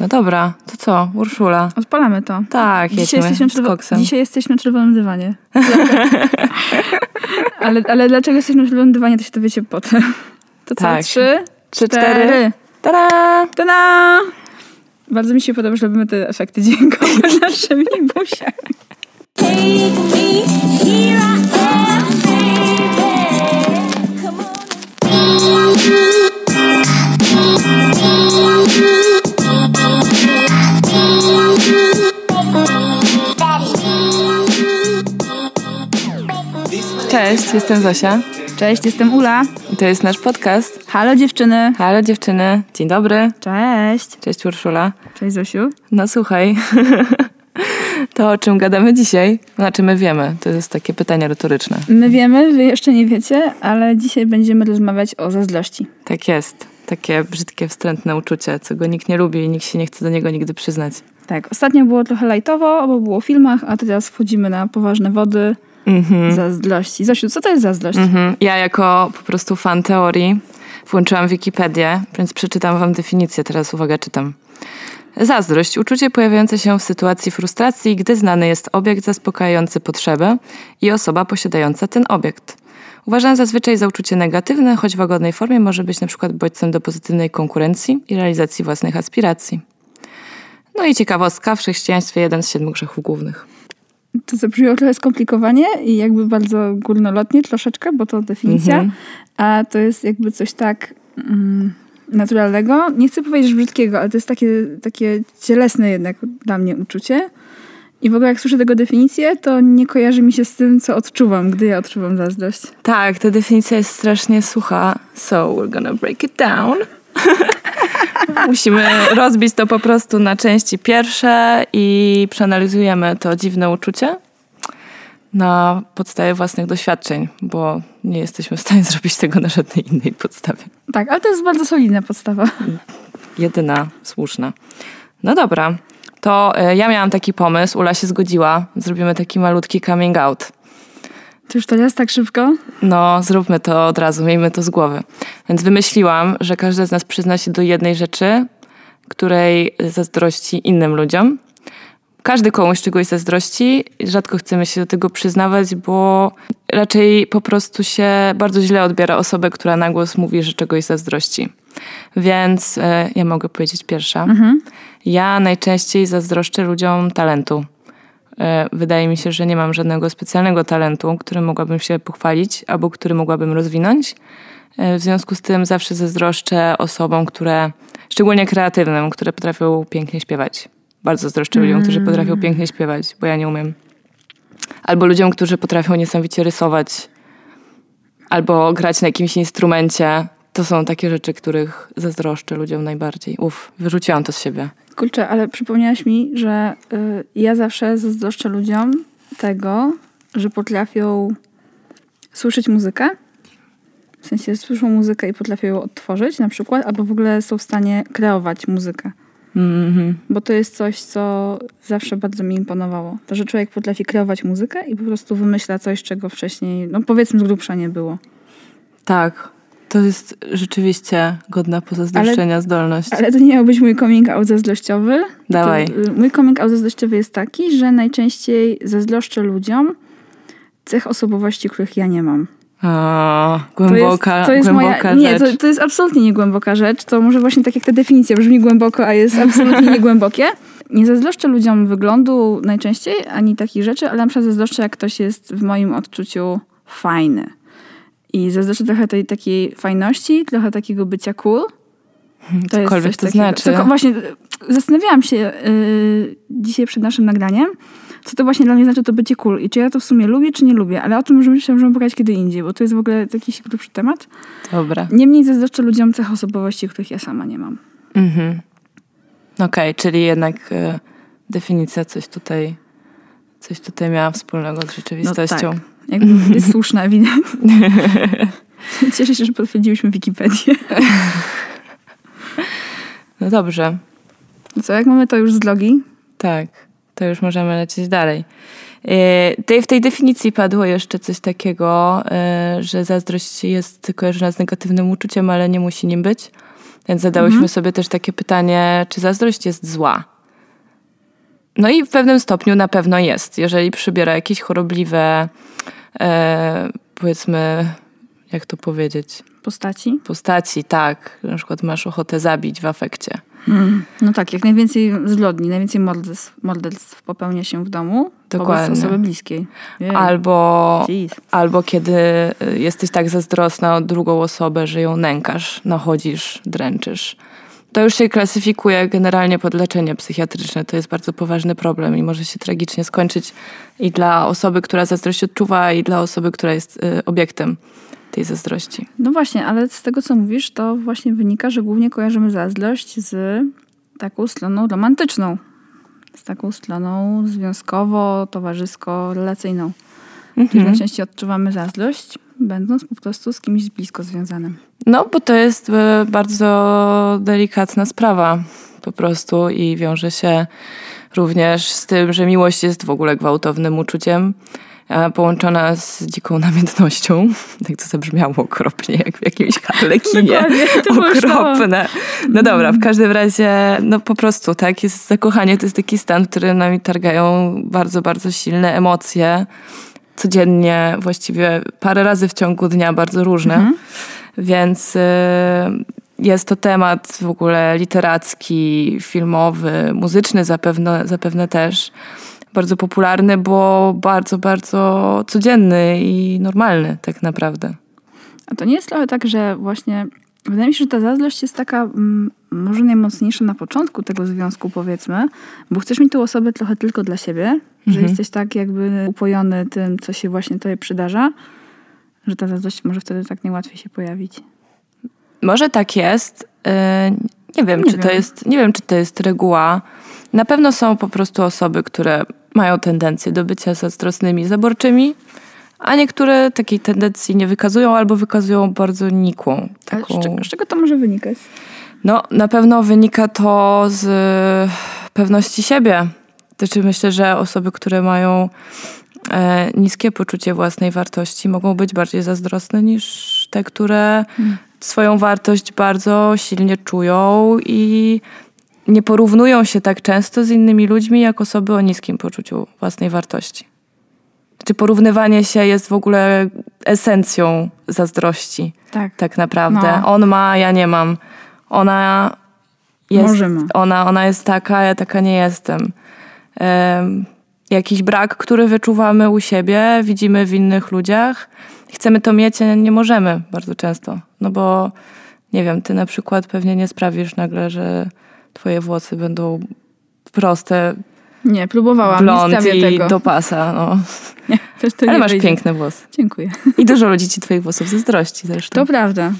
No dobra, to co? Urszula. Odpalamy to. Tak, Dzisiaj jedźmy jesteśmy, z koksem. Dzisiaj jesteśmy na czerwonym dywanie. ale, ale dlaczego jesteśmy na czerwonym dywanie, to się dowiecie potem. To co? Tak. Trzy, Trzy, cztery. cztery. Tada! Tada! Bardzo mi się podoba, że robimy te efekty dźwiękowe naszymi buziami. Take me, here I am, Cześć, jestem Zosia Cześć, jestem Ula. i to jest nasz podcast. Halo dziewczyny. Halo dziewczyny, dzień dobry. Cześć. Cześć Urszula. Cześć Zosiu. No słuchaj, to o czym gadamy dzisiaj? Znaczy my wiemy, to jest takie pytanie retoryczne. My wiemy, wy jeszcze nie wiecie, ale dzisiaj będziemy rozmawiać o zazdrości. Tak jest, takie brzydkie, wstrętne uczucie, co go nikt nie lubi i nikt się nie chce do niego nigdy przyznać. Tak, ostatnio było trochę lajtowo, bo było o filmach, a teraz wchodzimy na poważne wody Mhm. zazdrości. Zosiu, co to jest zazdrość? Mhm. Ja jako po prostu fan teorii włączyłam Wikipedię, więc przeczytam wam definicję, teraz uwaga, czytam. Zazdrość, uczucie pojawiające się w sytuacji frustracji, gdy znany jest obiekt zaspokajający potrzebę i osoba posiadająca ten obiekt. Uważam zazwyczaj za uczucie negatywne, choć w łagodnej formie może być na przykład bodźcem do pozytywnej konkurencji i realizacji własnych aspiracji. No i ciekawostka, w chrześcijaństwie jeden z siedmiu grzechów głównych. To zabrzmiało trochę skomplikowanie i jakby bardzo górnolotnie troszeczkę, bo to definicja, Mhm. a to jest jakby coś tak mm, naturalnego. Nie chcę powiedzieć brzydkiego, ale to jest takie, takie cielesne jednak dla mnie uczucie. I w ogóle jak słyszę tego definicję, to nie kojarzy mi się z tym, co odczuwam, gdy ja odczuwam zazdrość. Tak, ta definicja jest strasznie sucha. So we're gonna break it down. Musimy rozbić to po prostu na części pierwsze i przeanalizujemy to dziwne uczucie na podstawie własnych doświadczeń, bo nie jesteśmy w stanie zrobić tego na żadnej innej podstawie. Tak, ale to jest bardzo solidna podstawa. Jedyna słuszna. No dobra, to e, ja miałam taki pomysł, Ula się zgodziła, zrobimy taki malutki coming out. To już teraz tak szybko? No, zróbmy to od razu, miejmy to z głowy. Więc wymyśliłam, że każdy z nas przyzna się do jednej rzeczy, której zazdrości innym ludziom. Każdy komuś czegoś zazdrości, rzadko chcemy się do tego przyznawać, bo raczej po prostu się bardzo źle odbiera osobę, która na głos mówi, że czegoś zazdrości. Więc e, ja mogę powiedzieć pierwsza. Ja najczęściej zazdroszczę ludziom talentu. E, Wydaje mi się, że nie mam żadnego specjalnego talentu, którym mogłabym się pochwalić albo który mogłabym rozwinąć. E, W związku z tym zawsze zazdroszczę osobom, które, szczególnie kreatywnym, które potrafią pięknie śpiewać. Bardzo zazdroszczę ludziom, którzy potrafią pięknie śpiewać, bo ja nie umiem. Albo ludziom, którzy potrafią niesamowicie rysować, albo grać na jakimś instrumencie. To są takie rzeczy, których zazdroszczę ludziom najbardziej. Uf, wyrzuciłam to z siebie. Kurczę, ale przypomniałaś mi, że y, ja zawsze zazdroszczę ludziom tego, że potrafią słyszeć muzykę. W sensie słyszą muzykę i potrafią ją odtworzyć na przykład, albo w ogóle są w stanie kreować muzykę. Mhm. Bo to jest coś, co zawsze bardzo mi imponowało. To, że człowiek potrafi kreować muzykę i po prostu wymyśla coś, czego wcześniej, no powiedzmy z grubsza nie było. Tak, to jest rzeczywiście godna pozazdroszczenia zdolność. Ale to nie miał być mój coming out zazdrościowy. Dawaj. To, y, mój coming out zazdrościowy jest taki, że najczęściej zazdroszczę ludziom cech osobowości, których ja nie mam. O, To głęboka, jest, to jest głęboka moja, Nie, to, to jest absolutnie nie głęboka rzecz. To może właśnie tak jak ta definicja brzmi głęboko, a jest absolutnie niegłębokie. Nie zazdroszczę ludziom wyglądu najczęściej, ani takich rzeczy, ale na przykład zazdroszczę, jak ktoś jest w moim odczuciu fajny. I zazdroszczę trochę tej takiej fajności, trochę takiego bycia cool. To Cokolwiek to takiego. znaczy. Co, właśnie y, zastanawiałam się yy, dzisiaj przed naszym nagraniem, co to właśnie dla mnie znaczy to bycie cool i czy ja to w sumie lubię, czy nie lubię, ale o tym możemy, możemy pogadać kiedy indziej, bo to jest w ogóle jakiś grubszy temat. Dobra. Niemniej zazdroszczę ludziom cech osobowości, których ja sama nie mam. Mhm. Okej, czyli jednak e, definicja coś tutaj, coś tutaj miała wspólnego z rzeczywistością. tak. Jakby jest słuszna, ewidentnie. Cieszę się, że potwierdziłyśmy Wikipedię. No dobrze, co, jak mamy to już z logi? tak, to już możemy lecieć dalej. E, Tej, w tej definicji padło jeszcze coś takiego, e, że zazdrość jest kojarzona z negatywnym uczuciem, ale nie musi nim być. Więc zadałyśmy sobie też takie pytanie, czy zazdrość jest zła? No i w pewnym stopniu na pewno jest. Jeżeli przybiera jakieś chorobliwe, e, powiedzmy, jak to powiedzieć, Postaci? postaci, tak, na przykład masz ochotę zabić w afekcie. No tak, jak najwięcej zbrodni, najwięcej morderstw, morderstw popełnia się w domu Dokładnie. wobec osoby bliskiej. Jej. Albo, Jeez. albo kiedy y, jesteś tak zazdrosna o drugą osobę, że ją nękasz, nachodzisz, dręczysz. To już się klasyfikuje generalnie pod leczenie psychiatryczne. To jest bardzo poważny problem i może się tragicznie skończyć i dla osoby, która zazdrość odczuwa, i dla osoby, która jest y, obiektem tej zazdrości. No właśnie, ale z tego, co mówisz, to właśnie wynika, że głównie kojarzymy zazdrość z taką stroną romantyczną. Z taką stroną związkowo, towarzysko, relacyjną. Czyli najczęściej odczuwamy zazdrość, będąc po prostu z kimś blisko związanym. No, bo to jest y, bardzo delikatna sprawa po prostu i wiąże się również z tym, że miłość jest w ogóle gwałtownym uczuciem, połączona z dziką namiętnością. Tak to zabrzmiało okropnie, jak w jakimś harlekinie. Okropne. No dobra, w każdym razie, no po prostu, tak, jest zakochanie to jest taki stan, w którym nami targają bardzo, bardzo silne emocje. Codziennie, właściwie parę razy w ciągu dnia, bardzo różne. Więc y, jest to temat w ogóle literacki, filmowy, muzyczny zapewne, zapewne też. Bardzo popularny, bo bardzo, bardzo codzienny i normalny tak naprawdę. A to nie jest trochę tak, że właśnie wydaje mi się, że ta zazdrość jest taka mm, może najmocniejsza na początku tego związku, powiedzmy, bo chcesz mieć tą osobę trochę tylko dla siebie, że jesteś tak jakby upojony tym, co się właśnie tobie przydarza, że ta zazdrość może wtedy tak najłatwiej się pojawić. Może tak jest. Yy, Nie wiem, Nie czy to wiem. jest, nie wiem, czy to jest reguła. Na pewno są po prostu osoby, które mają tendencję do bycia zazdrosnymi, zaborczymi, a niektóre takiej tendencji nie wykazują albo wykazują bardzo nikłą. Taką... z, czego, z czego to może wynikać? No, na pewno wynika to z pewności siebie. Znaczy myślę, że osoby, które mają e, niskie poczucie własnej wartości, mogą być bardziej zazdrosne niż te, które swoją wartość bardzo silnie czują i nie porównują się tak często z innymi ludźmi, jak osoby o niskim poczuciu własnej wartości. Czy porównywanie się jest w ogóle esencją zazdrości? Tak. tak naprawdę. No. On ma, ja nie mam. Ona jest, ona, ona jest taka, ja taka nie jestem. Em, jakiś brak, który wyczuwamy u siebie, widzimy w innych ludziach. Chcemy to mieć, a nie możemy bardzo często. No bo, nie wiem, ty na przykład pewnie nie sprawisz nagle, że twoje włosy będą proste, Nie, próbowałam, nie blond sprawię i tego. do pasa. No. Nie, też to Ale nie masz wyjdzie. piękne włosy. Dziękuję. I dużo ludzi ci twoich włosów zazdrości zresztą. To prawda.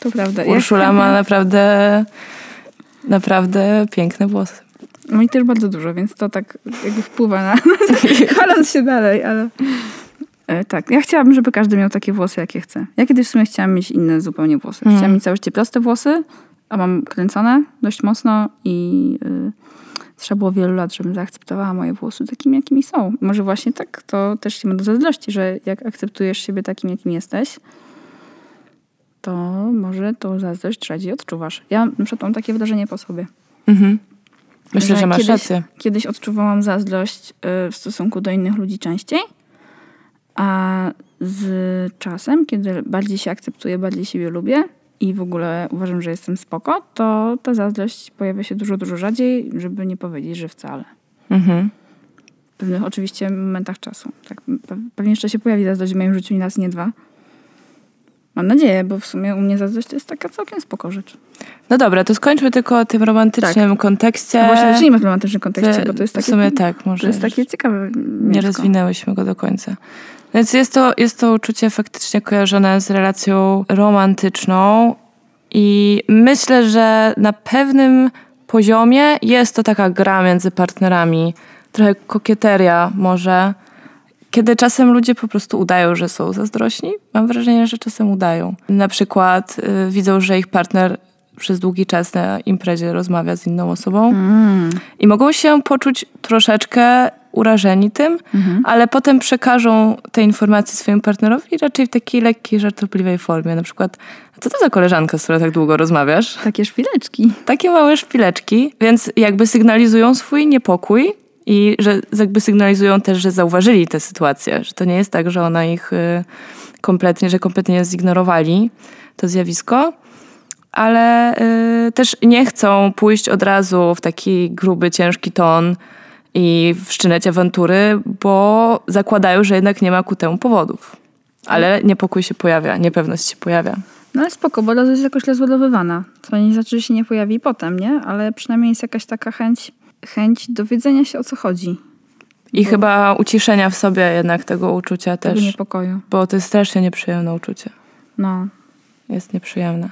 To prawda. Ja- Urszula ma naprawdę, naprawdę piękne włosy. No i też bardzo dużo, więc to tak jakby wpływa na... Chwaląc się dalej, ale... E, tak, ja chciałabym, żeby każdy miał takie włosy, jakie chce. Ja kiedyś w sumie chciałam mieć inne zupełnie włosy. Mhm. Chciałam mieć całe życie proste włosy, a mam kręcone dość mocno i y, trzeba było wielu lat, żebym zaakceptowała moje włosy takimi, jakimi są. Może właśnie tak, to też się ma do zazdrości, że jak akceptujesz siebie takim, jakim jesteś, to może tą zazdrość rzadziej odczuwasz. Ja na przykład mam takie wrażenie po sobie. Mhm. Myślę, że, masz kiedyś, rację. Kiedyś odczuwałam zazdrość y, w stosunku do innych ludzi częściej, a z czasem, kiedy bardziej się akceptuję, bardziej siebie lubię i w ogóle uważam, że jestem spoko, to ta zazdrość pojawia się dużo, dużo rzadziej, żeby nie powiedzieć, że wcale. Mhm. W pewnych oczywiście momentach czasu. Tak, pe- pewnie jeszcze się pojawi zazdrość w moim życiu nie raz, nie dwa. Mam nadzieję, bo w sumie u mnie zazdrość to jest taka całkiem spoko rzecz. No dobra, to skończmy tylko o tym romantycznym kontekście. A właśnie zacznijmy w romantycznym kontekście, bo to jest w takie, sumie tak, może to jest takie ciekawe nie mięsko. rozwinęłyśmy go do końca. Więc jest to, jest to uczucie faktycznie kojarzone z relacją romantyczną i myślę, że na pewnym poziomie jest to taka gra między partnerami, trochę kokieteria może, kiedy czasem ludzie po prostu udają, że są zazdrośni. Mam wrażenie, że czasem udają. Na przykład y, widzą, że ich partner przez długi czas na imprezie rozmawia z inną osobą i mogą się poczuć troszeczkę urażeni tym, ale potem przekażą te informacje swojemu partnerowi raczej w takiej lekkiej, żartobliwej formie. Na przykład, co to za koleżanka, z którą tak długo rozmawiasz? Takie szpileczki. Takie małe szpileczki, więc jakby sygnalizują swój niepokój i że jakby sygnalizują też, że zauważyli tę sytuację, że to nie jest tak, że ona ich y, kompletnie, że kompletnie zignorowali to zjawisko, ale y, też nie chcą pójść od razu w taki gruby, ciężki ton i wszczynać awantury, bo zakładają, że jednak nie ma ku temu powodów. Ale niepokój się pojawia, niepewność się pojawia. No ale spoko, bo radość jest jakoś rozładowywana. Co nie znaczy, że się nie pojawi potem, nie? Ale przynajmniej jest jakaś taka chęć, chęć dowiedzenia się o co chodzi. I chyba uciszenia w sobie jednak tego uczucia Tego też, niepokoju. bo to jest strasznie nieprzyjemne uczucie. No. Jest nieprzyjemne.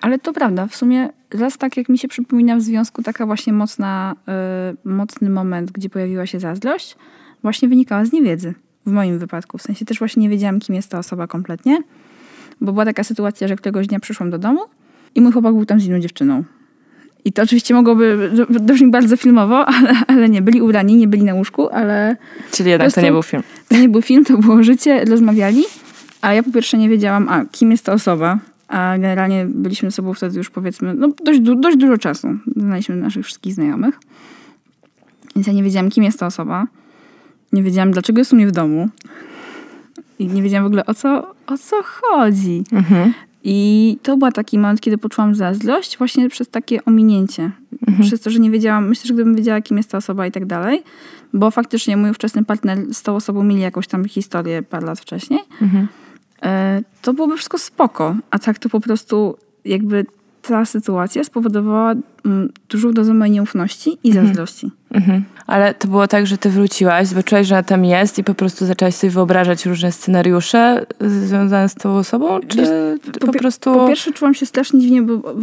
Ale to prawda, w sumie raz tak jak mi się przypomina w związku taka właśnie mocna, y, mocny moment, gdzie pojawiła się zazdrość, właśnie wynikała z niewiedzy. W moim wypadku. W sensie też właśnie nie wiedziałam, kim jest ta osoba kompletnie. Bo była taka sytuacja, że któregoś dnia przyszłam do domu i mój chłopak był tam z inną dziewczyną. I to oczywiście mogłoby brzmieć bardzo filmowo, ale, ale nie. Byli ubrani, nie byli na łóżku, ale Czyli jednak to prostu- nie był film. to nie był film, to było życie, rozmawiali, a ja po pierwsze nie wiedziałam, a kim jest ta osoba, a generalnie byliśmy ze sobą wtedy już powiedzmy, no dość, dość dużo czasu. Znaliśmy naszych wszystkich znajomych. Więc ja nie wiedziałam, kim jest ta osoba. Nie wiedziałam, dlaczego jest u mnie w domu. I nie wiedziałam w ogóle, o co, o co chodzi. I to był taki moment, kiedy poczułam zazdrość właśnie przez takie ominięcie. Przez to, że nie wiedziałam, myślę, że gdybym wiedziała, kim jest ta osoba i tak dalej, bo faktycznie mój ówczesny partner z tą osobą mieli jakąś tam historię parę lat wcześniej, e, to byłoby wszystko spoko. A tak to po prostu jakby ta sytuacja spowodowała mm, dużą dozę mojej nieufności i zazdrości. Mhm. Ale to było tak, że ty wróciłaś, zobaczyłaś, że ona tam jest i po prostu zaczęłaś sobie wyobrażać różne scenariusze związane z tą osobą? Czy Wiesz, po, pi- prostu... Po pierwsze czułam się strasznie dziwnie, bo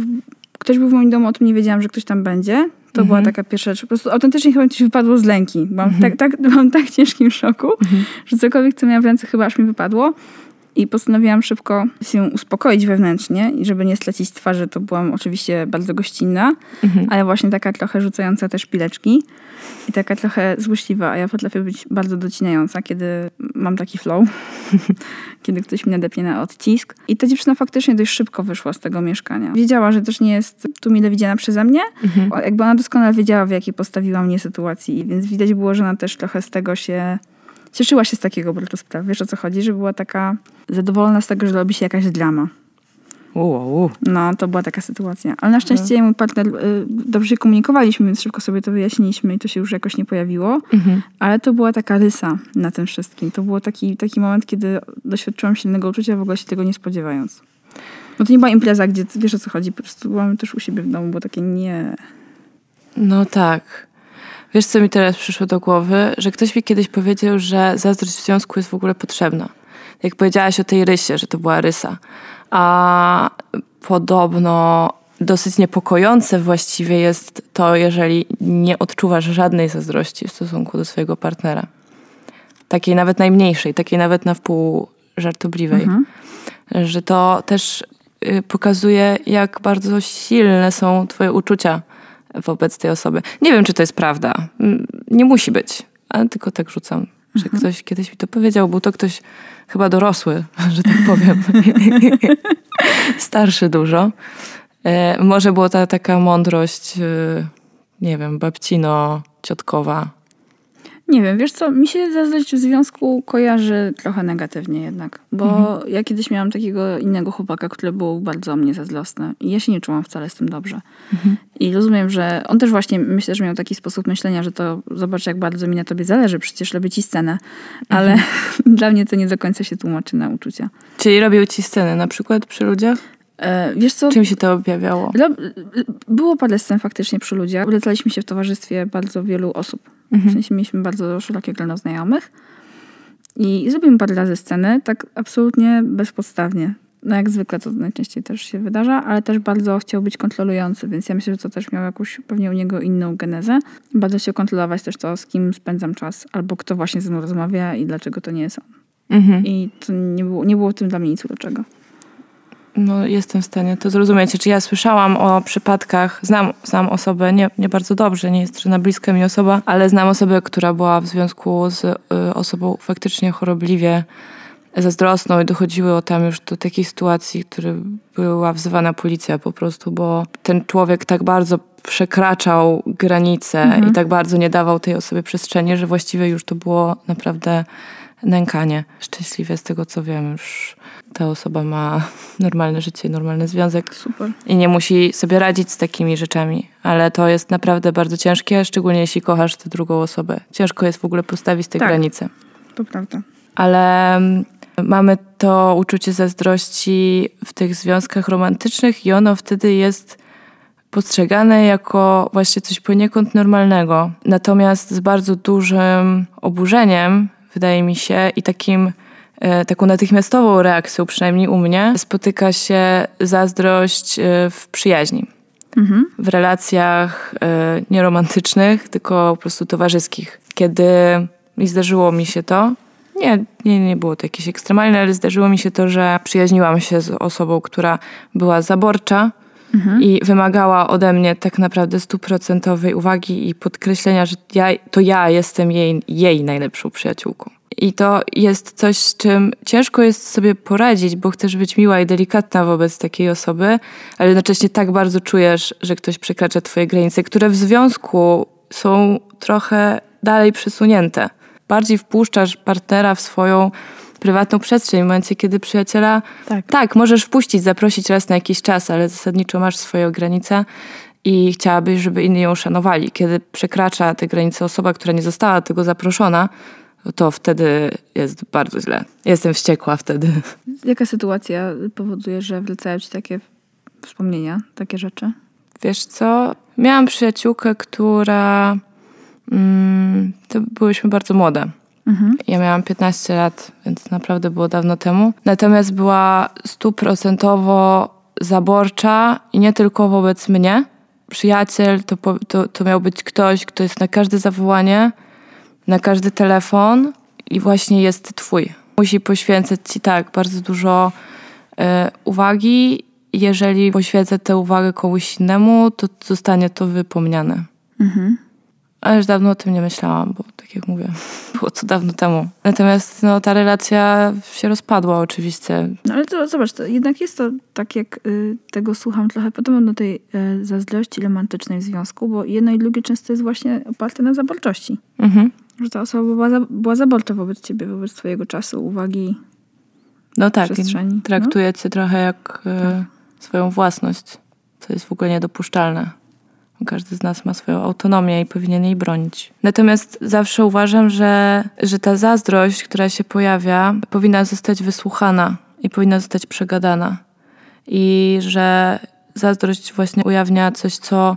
ktoś był w moim domu, o tym nie wiedziałam, że ktoś tam będzie. To była taka pierwsza rzecz. Po prostu autentycznie chyba mi coś wypadło z lęki. Byłam, tak, tak, byłam w tak ciężkim szoku, że cokolwiek, co miałam w ręce, chyba aż mi wypadło. I postanowiłam szybko się uspokoić wewnętrznie i żeby nie stracić twarzy, to byłam oczywiście bardzo gościnna, ale właśnie taka trochę rzucająca też pileczki i taka trochę złośliwa, a ja potrafię być bardzo docinająca, kiedy mam taki flow, kiedy ktoś mi nadepnie na odcisk. I ta dziewczyna faktycznie dość szybko wyszła z tego mieszkania. Wiedziała, że też nie jest tu mile widziana przeze mnie, O, jakby ona doskonale wiedziała, w jakiej postawiła mnie sytuacji, więc widać było, że ona też trochę z tego się cieszyła się z takiego spraw. Wiesz o co chodzi? Że była taka zadowolona z tego, że robi się jakaś drama. Uuu, No, to była taka sytuacja. Ale na szczęście mój partner, y, dobrze się komunikowaliśmy, więc szybko sobie to wyjaśniliśmy i to się już jakoś nie pojawiło. Ale to była taka rysa na tym wszystkim. To był taki, taki moment, kiedy doświadczyłam silnego uczucia, w ogóle się tego nie spodziewając. No to nie była impreza, gdzie wiesz o co chodzi, po prostu byłam też u siebie w domu, bo takie nie... No tak. Wiesz, co mi teraz przyszło do głowy? Że ktoś mi kiedyś powiedział, że zazdrość w związku jest w ogóle potrzebna. Jak powiedziałaś o tej rysie, że to była rysa. A podobno dosyć niepokojące właściwie jest to, jeżeli nie odczuwasz żadnej zazdrości w stosunku do swojego partnera. Takiej nawet najmniejszej, takiej nawet na wpół żartobliwej. Że to też y, pokazuje, jak bardzo silne są twoje uczucia wobec tej osoby. Nie wiem, czy to jest prawda. Mm, Nie musi być, ale tylko tak rzucam, że ktoś kiedyś mi to powiedział. Był to ktoś chyba dorosły, że tak powiem. Starszy dużo. E, Może była ta taka mądrość, y, nie wiem, babcino, ciotkowa. Nie wiem, wiesz co, mi się zazdrość w związku kojarzy trochę negatywnie jednak, bo ja kiedyś miałam takiego innego chłopaka, który był bardzo o mnie zazdrosny i ja się nie czułam wcale z tym dobrze. I rozumiem, że on też właśnie myślę, że miał taki sposób myślenia, że to zobacz jak bardzo mi na tobie zależy, przecież robię ci scenę, ale dla mnie to nie do końca się tłumaczy na uczucia. Czyli robił ci sceny na przykład przy ludziach? E, wiesz co, Czym się to objawiało? Było parę scen faktycznie przy ludziach. Wracaliśmy się w towarzystwie bardzo wielu osób. W sensie mieliśmy bardzo szerokie grono znajomych. I zrobimy parę razy sceny, tak absolutnie bezpodstawnie. No jak zwykle to najczęściej też się wydarza, ale też bardzo chciał być kontrolujący, więc ja myślę, że to też miał jakąś pewnie u niego inną genezę. Bardzo chciał kontrolować też to, z kim spędzam czas, albo kto właśnie ze mną rozmawia i dlaczego to nie jest on. Mhm. I to nie było, nie było w tym dla mnie nic uroczego. No, jestem w stanie to zrozumieć. Czy ja słyszałam o przypadkach, znam, znam osobę, nie, nie bardzo dobrze, nie jest żadna bliska mi osoba, ale znam osobę, która była w związku z y, osobą faktycznie chorobliwie zazdrosną i dochodziło tam już do takiej sytuacji, który była wzywana policja po prostu, bo ten człowiek tak bardzo przekraczał granice i tak bardzo nie dawał tej osobie przestrzeni, że właściwie już to było naprawdę nękanie. Szczęśliwie z tego co wiem, już ta osoba ma normalne życie, normalny związek Super. i nie musi sobie radzić z takimi rzeczami. Ale to jest naprawdę bardzo ciężkie, szczególnie jeśli kochasz tę drugą osobę. Ciężko jest w ogóle postawić te Tak. granice. To prawda. Ale mm, mamy to uczucie zazdrości w tych związkach romantycznych i ono wtedy jest postrzegane jako właśnie coś poniekąd normalnego. Natomiast z bardzo dużym oburzeniem, wydaje mi się, i takim taką natychmiastową reakcją, przynajmniej u mnie, spotyka się zazdrość e, w przyjaźni. W relacjach e, nieromantycznych, tylko po prostu towarzyskich. Kiedy mi zdarzyło mi się to, nie, nie, nie było to jakieś ekstremalne, ale zdarzyło mi się to, że przyjaźniłam się z osobą, która była zaborcza i wymagała ode mnie tak naprawdę stuprocentowej uwagi i podkreślenia, że ja, to ja jestem jej, jej najlepszą przyjaciółką. I to jest coś, z czym ciężko jest sobie poradzić, bo chcesz być miła i delikatna wobec takiej osoby, ale jednocześnie tak bardzo czujesz, że ktoś przekracza twoje granice, które w związku są trochę dalej przesunięte. Bardziej wpuszczasz partnera w swoją prywatną przestrzeń w momencie, kiedy przyjaciela Tak. tak, możesz wpuścić, zaprosić raz na jakiś czas, ale zasadniczo masz swoją granicę i chciałabyś, żeby inni ją szanowali. Kiedy przekracza te granice osoba, która nie została tego zaproszona, to wtedy jest bardzo źle. Jestem wściekła wtedy. Jaka sytuacja powoduje, że wracają ci takie wspomnienia, takie rzeczy? Wiesz co? Miałam przyjaciółkę, która. Mm, to byłyśmy bardzo młode. Ja miałam 15 lat, więc naprawdę było dawno temu. Natomiast była stuprocentowo zaborcza i nie tylko wobec mnie. Przyjaciel to, to, to miał być ktoś, kto jest na każde zawołanie, na każdy telefon i właśnie jest twój. Musi poświęcać ci tak bardzo dużo e, uwagi. Jeżeli poświęcę tę uwagę komuś innemu, to zostanie to wypomniane. Ale już dawno o tym nie myślałam, bo tak jak mówię, było to dawno temu. Natomiast no, ta relacja się rozpadła oczywiście. No ale to zobacz, to jednak jest to tak, jak y, tego słucham trochę podobno do tej y, zazdrości romantycznej w związku, bo jedno i drugie często jest właśnie oparte na zaborczości. Mhm. Że ta osoba była, za, była zaborcza wobec ciebie, wobec twojego czasu, uwagi. No tak, Przestrzeni, traktuje cię trochę jak e, swoją własność, co jest w ogóle niedopuszczalne. Każdy z nas ma swoją autonomię i powinien jej bronić. Natomiast zawsze uważam, że, że ta zazdrość, która się pojawia, powinna zostać wysłuchana i powinna zostać przegadana. I że zazdrość właśnie ujawnia coś, co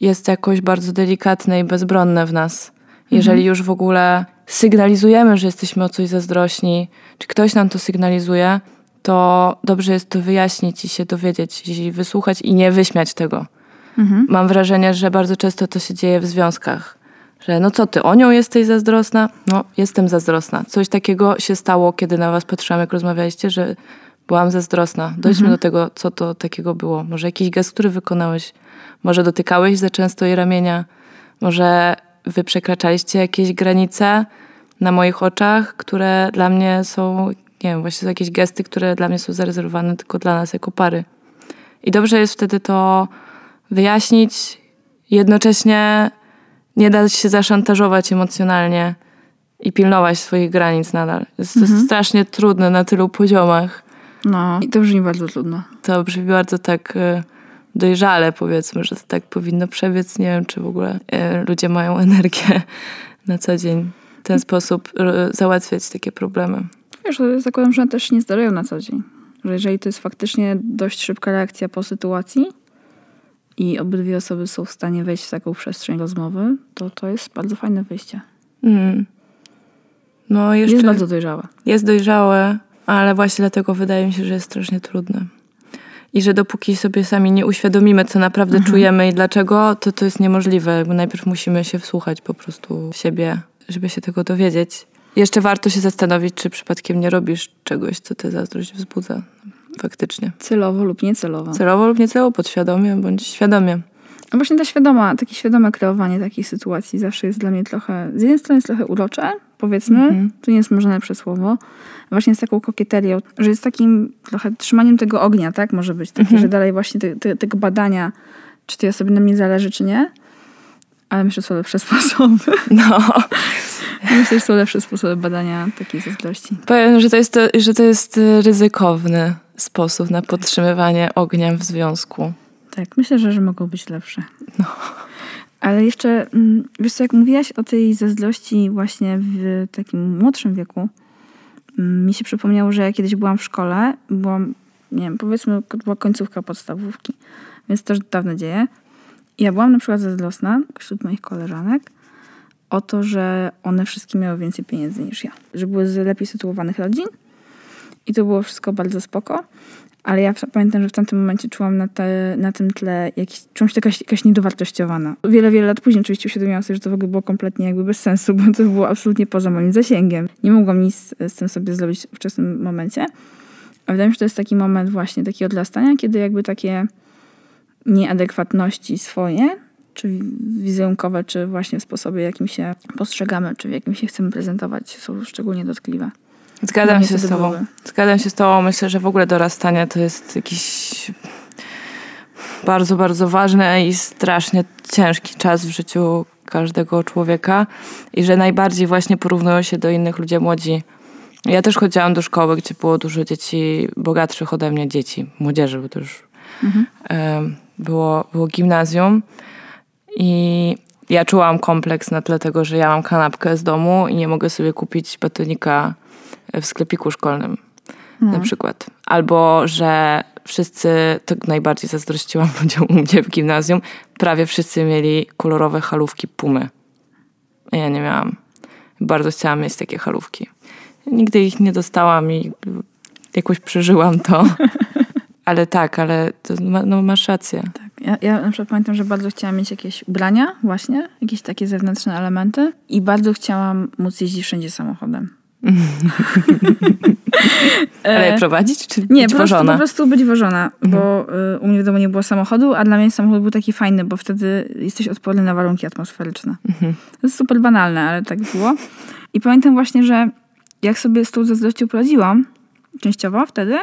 jest jakoś bardzo delikatne i bezbronne w nas. Jeżeli już w ogóle sygnalizujemy, że jesteśmy o coś zazdrośni, czy ktoś nam to sygnalizuje, to dobrze jest to wyjaśnić i się dowiedzieć, i wysłuchać i nie wyśmiać tego. Mam wrażenie, że bardzo często to się dzieje w związkach. Że no co ty, o nią jesteś zazdrosna? No, jestem zazdrosna. Coś takiego się stało, kiedy na was patrzyłam, jak rozmawialiście, że byłam zazdrosna. Dojdźmy do tego, co to takiego było. Może jakiś gest, który wykonałeś. Może dotykałeś za często jej ramienia. Może wy przekraczaliście jakieś granice na moich oczach, które dla mnie są, nie wiem, właśnie są jakieś gesty, które dla mnie są zarezerwowane tylko dla nas jako pary. I dobrze jest wtedy to wyjaśnić, jednocześnie nie dać się zaszantażować emocjonalnie i pilnować swoich granic nadal. Jest to strasznie trudne na tylu poziomach. No i to brzmi bardzo trudno. To brzmi bardzo tak e, dojrzale, powiedzmy, że to tak powinno przebiec. Nie wiem, czy w ogóle e, ludzie mają energię na co dzień w ten sposób e, załatwiać takie problemy. Wiesz, zakładam, że one też nie zdarzają na co dzień. Że jeżeli to jest faktycznie dość szybka reakcja po sytuacji i obydwie osoby są w stanie wejść w taką przestrzeń rozmowy, to to jest bardzo fajne wyjście. Mm. No jeszcze Jest bardzo dojrzałe. jest dojrzałe, ale właśnie dlatego wydaje mi się, że jest strasznie trudne. I że dopóki sobie sami nie uświadomimy, co naprawdę czujemy i dlaczego, to to jest niemożliwe. Najpierw musimy się wsłuchać po prostu w siebie, żeby się tego dowiedzieć. Jeszcze warto się zastanowić, czy przypadkiem nie robisz czegoś, co tę zazdrość wzbudza. faktycznie. Celowo lub niecelowo. Celowo lub niecelowo, podświadomie bądź świadomie. A właśnie ta świadoma, takie świadome kreowanie takiej sytuacji zawsze jest dla mnie trochę, z jednej strony jest trochę urocze, powiedzmy, Mhm. to nie jest może najlepsze słowo, właśnie z taką kokieterią, że jest takim trochę trzymaniem tego ognia, tak? Może być takie, Mhm. że dalej właśnie te, te, tego badania, czy tej osobie na mnie zależy, czy nie. Ale myślę, że są lepsze sposoby. No, myślę, że są lepsze sposoby badania takiej zazdrości. powiem, że to jest, że to jest ryzykowny sposób na podtrzymywanie ognia w związku. Tak, myślę, że, że mogą być lepsze. Ale jeszcze, mm, wiesz co, jak mówiłaś o tej zazdrości właśnie w takim młodszym wieku, mm, mi się przypomniało, że ja kiedyś byłam w szkole, byłam, nie wiem, powiedzmy, była końcówka podstawówki, więc już dawno dzieje. I ja byłam na przykład zazdrosna wśród moich koleżanek o to, że one wszystkie miały więcej pieniędzy niż ja. Że były z lepiej sytuowanych rodzin i to było wszystko bardzo spoko. Ale ja pamiętam, że w tamtym momencie czułam na, te, na tym tle jakiś, czułam się jakaś, jakaś niedowartościowana. Wiele, wiele lat później oczywiście uświadomiłam sobie, że to w ogóle było kompletnie jakby bez sensu, bo to było absolutnie poza moim zasięgiem. Nie mogłam nic z tym sobie zrobić w wczesnym momencie. A wydaje mi się, że to jest taki moment właśnie takiego odlastania, kiedy jakby takie nieadekwatności swoje, czy wizerunkowe, czy właśnie w sposobie, jakim się postrzegamy, czy w jakim się chcemy prezentować, są szczególnie dotkliwe. Zgadzam się z tobą. Zgadzam się z tobą. Myślę, że w ogóle dorastanie to jest jakiś bardzo, bardzo ważny i strasznie ciężki czas w życiu każdego człowieka i że najbardziej właśnie porównują się do innych ludzi młodzi. Ja też chodziłam do szkoły, gdzie było dużo dzieci bogatszych ode mnie, dzieci, młodzieży, bo to już em, było, było gimnazjum i ja czułam kompleks na tle tego, że ja mam kanapkę z domu i nie mogę sobie kupić batonika w sklepiku szkolnym na przykład. Albo, że wszyscy, to najbardziej zazdrościłam ludziom u mnie w gimnazjum, prawie wszyscy mieli kolorowe halówki Pumy. Ja nie miałam. Bardzo chciałam mieć takie halówki. Nigdy ich nie dostałam i jakoś przeżyłam to. Ale tak, ale to ma, no, masz rację. Tak. Ja, ja na przykład pamiętam, że bardzo chciałam mieć jakieś ubrania właśnie, jakieś takie zewnętrzne elementy i bardzo chciałam móc jeździć wszędzie samochodem. Ale E, prowadzić czy Nie, być po prostu, wożona? po prostu być wożona, bo y, u mnie w domu nie było samochodu, a dla mnie samochód był taki fajny, bo wtedy jesteś odporny na warunki atmosferyczne. To jest super banalne, ale tak było. I pamiętam właśnie, że jak sobie z tą zazdrością poradziłam, częściowo wtedy,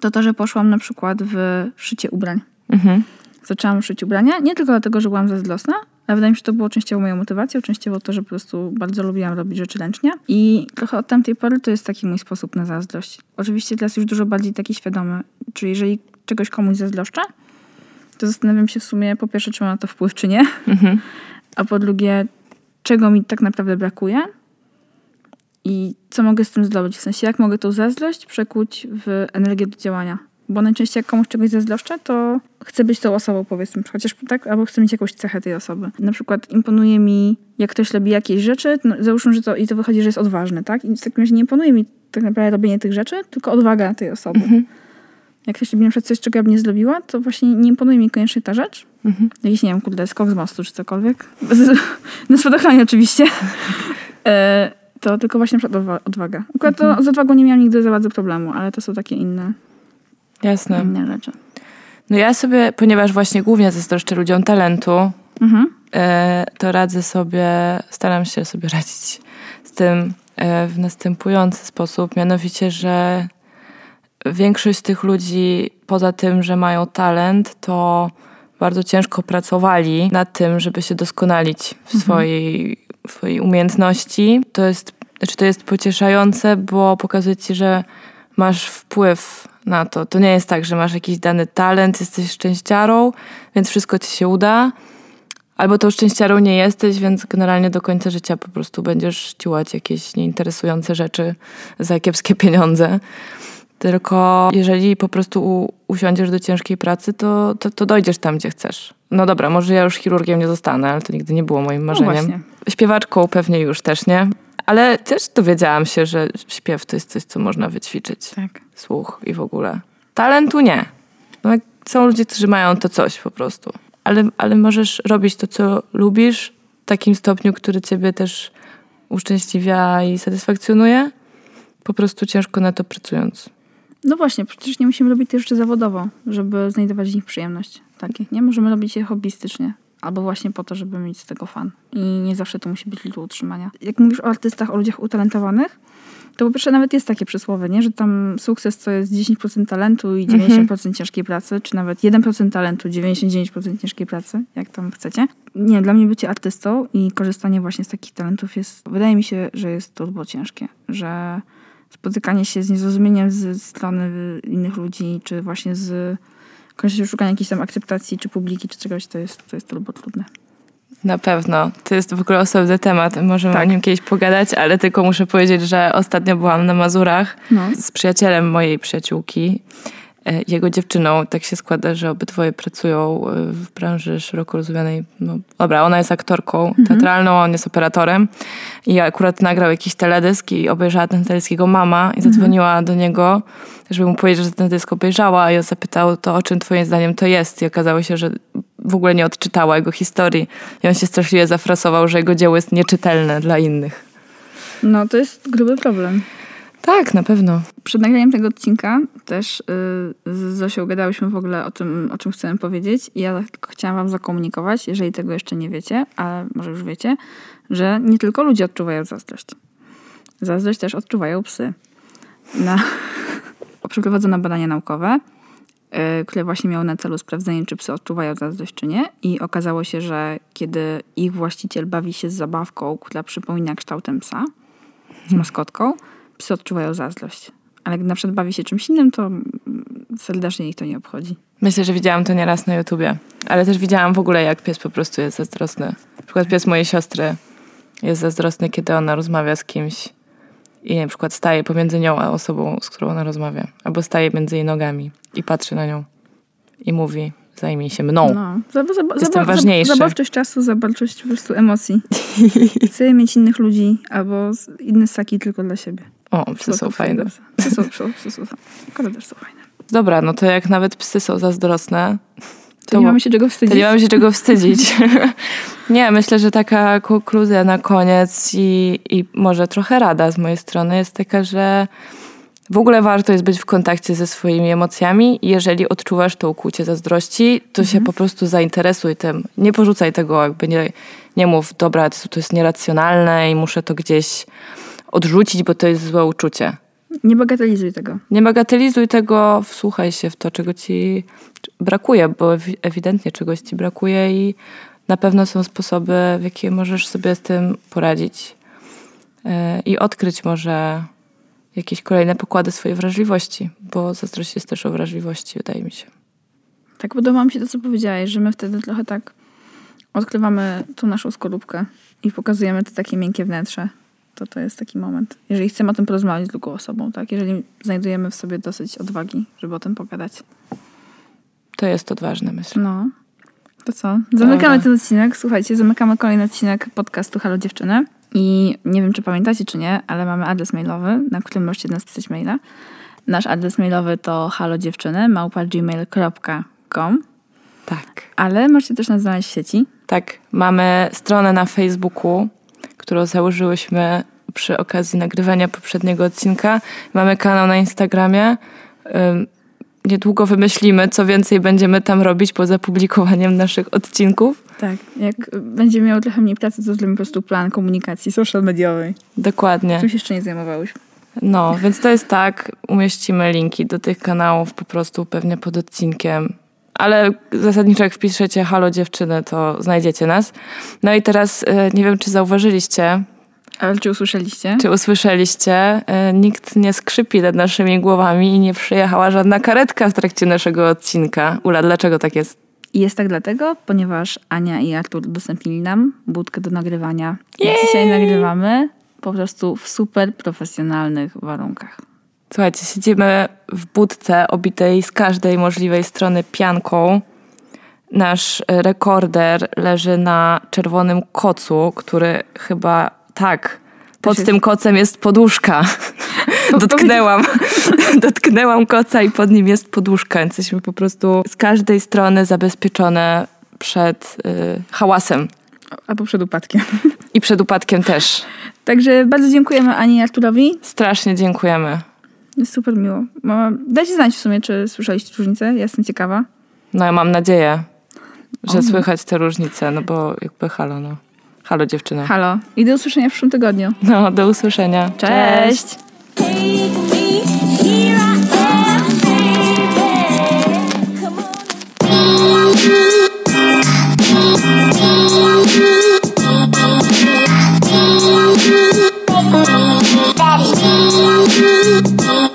to to, że poszłam na przykład w szycie ubrań. Mhm. Zaczęłam szyć ubrania, nie tylko dlatego, że byłam zazdrosna, ale wydaje mi się, że to było częściowo moją motywacją, częściowo to, że po prostu bardzo lubiłam robić rzeczy ręcznie. I trochę od tamtej pory to jest taki mój sposób na zazdrość. Oczywiście teraz już dużo bardziej taki świadomy. Czyli jeżeli czegoś komuś zazdroszczę, to zastanawiam się w sumie po pierwsze, czy mam na to wpływ, czy nie. Mhm. A po drugie, czego mi tak naprawdę brakuje i co mogę z tym zrobić. W sensie, jak mogę tą zazdrość przekuć w energię do działania. Bo najczęściej jak komuś czegoś zazdroszczę, to chcę być tą osobą, powiedzmy, chociaż tak, albo chcę mieć jakąś cechę tej osoby. Na przykład imponuje mi, jak ktoś robi jakieś rzeczy, no, załóżmy, że to, i to wychodzi, że jest odważny, tak? I w takim razie nie imponuje mi tak naprawdę robienie tych rzeczy, tylko odwaga tej osoby. Jak ktoś robi na przykład coś, czego ja bym nie zrobiła, to właśnie nie imponuje mi koniecznie ta rzecz. Jakiś, nie wiem, kurde, skok z mostu czy cokolwiek. Na spadochronie oczywiście. E, to tylko właśnie na przykład odwa- odwaga. Akurat to z odwagą nie miałam nigdy za bardzo problemu, ale to są takie inne, Jasne. inne rzeczy. No ja sobie, ponieważ właśnie głównie zazdroszczę ludziom talentu, Mhm. e, to radzę sobie, staram się sobie radzić z tym e, w następujący sposób, mianowicie, że większość z tych ludzi, poza tym, że mają talent, to bardzo ciężko pracowali nad tym, żeby się doskonalić w swojej, w swojej umiejętności. To jest, znaczy to jest pocieszające, bo pokazuje ci, że masz wpływ na to. To nie jest tak, że masz jakiś dany talent, jesteś szczęściarą, więc wszystko ci się uda. Albo tą szczęściarą nie jesteś, więc generalnie do końca życia po prostu będziesz ciłać jakieś nieinteresujące rzeczy za kiepskie pieniądze. Tylko jeżeli po prostu usiądziesz do ciężkiej pracy, to, to, to dojdziesz tam, gdzie chcesz. No dobra, może ja już chirurgiem nie zostanę, ale to nigdy nie było moim marzeniem. właśnie. Śpiewaczką pewnie już też nie. Ale też dowiedziałam się, że śpiew to jest coś, co można wyćwiczyć. Tak. Słuch i w ogóle. Talentu nie. No, są ludzie, którzy mają to coś po prostu. Ale, ale możesz robić to, co lubisz w takim stopniu, który ciebie też uszczęśliwia i satysfakcjonuje. Po prostu ciężko na to pracując. No właśnie, przecież nie musimy robić tych rzeczy zawodowo, żeby znajdować w nich przyjemność. Takich, nie? Możemy robić je hobbystycznie. Albo właśnie po to, żeby mieć z tego fan. I nie zawsze to musi być do utrzymania. Jak mówisz o artystach, o ludziach utalentowanych, to po pierwsze nawet jest takie przysłowie, nie? że tam sukces to jest 10% talentu i 90% ciężkiej pracy, czy nawet 1% talentu, 99% ciężkiej pracy, jak tam chcecie. Nie, dla mnie bycie artystą i korzystanie właśnie z takich talentów jest, wydaje mi się, że jest turbo ciężkie, że spotykanie się z niezrozumieniem ze strony innych ludzi, czy właśnie z koniecznością szukania jakiejś tam akceptacji, czy publiki, czy czegoś, to jest, to jest turbo trudne. Na pewno. To jest w ogóle osobny temat. Możemy Tak. o nim kiedyś pogadać, ale tylko muszę powiedzieć, że ostatnio byłam na Mazurach No. z przyjacielem mojej przyjaciółki, jego dziewczyną. Tak się składa, że obydwoje pracują e, w branży szeroko rozumianej. No, dobra, ona jest aktorką teatralną, on jest operatorem. I akurat nagrał jakiś teledysk i obejrzała ten teledysk jego mama i zadzwoniła do niego, żeby mu powiedzieć, że ten dysk obejrzała. I on zapytał to, o czym twoim zdaniem to jest. I okazało się, że w ogóle nie odczytała jego historii. I on się straszliwie zafrasował, że jego dzieło jest nieczytelne dla innych. no, to jest gruby problem. Tak, na pewno. Przed nagraniem tego odcinka też y, z Zosią gadałyśmy w ogóle o tym, o czym chcemy powiedzieć. I ja tylko chciałam wam zakomunikować, jeżeli tego jeszcze nie wiecie, ale może już wiecie, że nie tylko ludzie odczuwają zazdrość. Zazdrość też odczuwają psy. Na, przeprowadzono badania naukowe, y, które właśnie miały na celu sprawdzenie, czy psy odczuwają zazdrość, czy nie. I okazało się, że kiedy ich właściciel bawi się z zabawką, która przypomina kształtem psa, z maskotką, psy odczuwają zazdrość. Ale gdy na przykład bawi się czymś innym, to serdecznie ich to nie obchodzi. Myślę, że widziałam to nieraz na YouTubie, ale też widziałam w ogóle, jak pies po prostu jest zazdrosny. Na przykład pies mojej siostry jest zazdrosny, kiedy ona rozmawia z kimś i na przykład staje pomiędzy nią a osobą, z którą ona rozmawia. Albo staje między jej nogami i patrzy na nią i mówi, zajmij się mną. No. Zab- zab- Jestem zab- ważniejszy. Zabawczość czasu, zabawczość po prostu emocji. Chcę mieć innych ludzi albo inne ssaki tylko dla siebie. O, psy są fajne. Psy są, psy, są, też są fajne. Dobra, no to jak nawet psy są zazdrosne, To nie mamy się czego wstydzić. To nie mamy się czego wstydzić. nie, myślę, że taka konkluzja na koniec i, i może trochę rada z mojej strony jest taka, że w ogóle warto jest być w kontakcie ze swoimi emocjami. Jeżeli odczuwasz to ukłucie zazdrości, to się po prostu zainteresuj tym. Nie porzucaj tego, jakby nie, nie mów, dobra, to, to jest nieracjonalne i muszę to gdzieś odrzucić, bo to jest złe uczucie. Nie bagatelizuj tego. Nie bagatelizuj tego, wsłuchaj się w to, czego ci brakuje, bo ewi- ewidentnie czegoś ci brakuje i na pewno są sposoby, w jakie możesz sobie z tym poradzić Yy, i odkryć może jakieś kolejne pokłady swojej wrażliwości, bo zazdrość jest też o wrażliwości, wydaje mi się. Tak podoba mi się to, co powiedziałeś, że my wtedy trochę tak odkrywamy tą naszą skorupkę i pokazujemy to takie miękkie wnętrze. To to jest taki moment. Jeżeli chcemy o tym porozmawiać z drugą osobą, tak? Jeżeli znajdujemy w sobie dosyć odwagi, żeby o tym pogadać. To jest odważne, myślę. No. To co? Zamykamy Dobra. ten odcinek. Słuchajcie, zamykamy kolejny odcinek podcastu Halo Dziewczyny. I nie wiem, czy pamiętacie, czy nie, ale mamy adres mailowy, na którym możecie do nas pisać maila. Nasz adres mailowy to halodziewczyny małpa.gmail.com Tak. Ale możecie też nas znaleźć w sieci. Tak, mamy stronę na Facebooku, którą założyłyśmy przy okazji nagrywania poprzedniego odcinka. Mamy kanał na Instagramie. Niedługo wymyślimy, co więcej będziemy tam robić poza publikowaniem naszych odcinków. Tak. Jak będziemy miały trochę mniej pracy, to zrobimy po prostu plan komunikacji social mediowej. Dokładnie. Czym się jeszcze nie zajmowałyśmy. No, więc to jest tak. Umieścimy linki do tych kanałów po prostu pewnie pod odcinkiem. Ale zasadniczo jak wpiszecie Halo Dziewczyny, to znajdziecie nas. No i teraz y, nie wiem, czy zauważyliście, Ale czy usłyszeliście? Czy usłyszeliście? Y, Nikt nie skrzypi nad naszymi głowami i nie przyjechała żadna karetka w trakcie naszego odcinka. Ula, dlaczego tak jest? Jest tak dlatego, ponieważ Ania i Artur udostępnili nam budkę do nagrywania. Jej! dzisiaj nagrywamy po prostu w super profesjonalnych warunkach. Słuchajcie, siedzimy w budce obitej z każdej możliwej strony pianką. Nasz rekorder leży na czerwonym kocu, który chyba tak. Pod jest- tym kocem jest poduszka. Dotknęłam. Dotknęłam koca i pod nim jest poduszka. Jesteśmy po prostu z każdej strony zabezpieczone przed y, hałasem. Albo przed upadkiem. I przed upadkiem też. Także bardzo dziękujemy Ani i Arturowi. Strasznie dziękujemy. Jest super miło. Dajcie znać w sumie, czy słyszeliście różnicę. Ja jestem ciekawa. No ja mam nadzieję, że O. słychać te różnice, no bo jakby halo, no. Halo dziewczyno. Halo. I do usłyszenia w przyszłym tygodniu. No, do usłyszenia. Cześć. Daddy.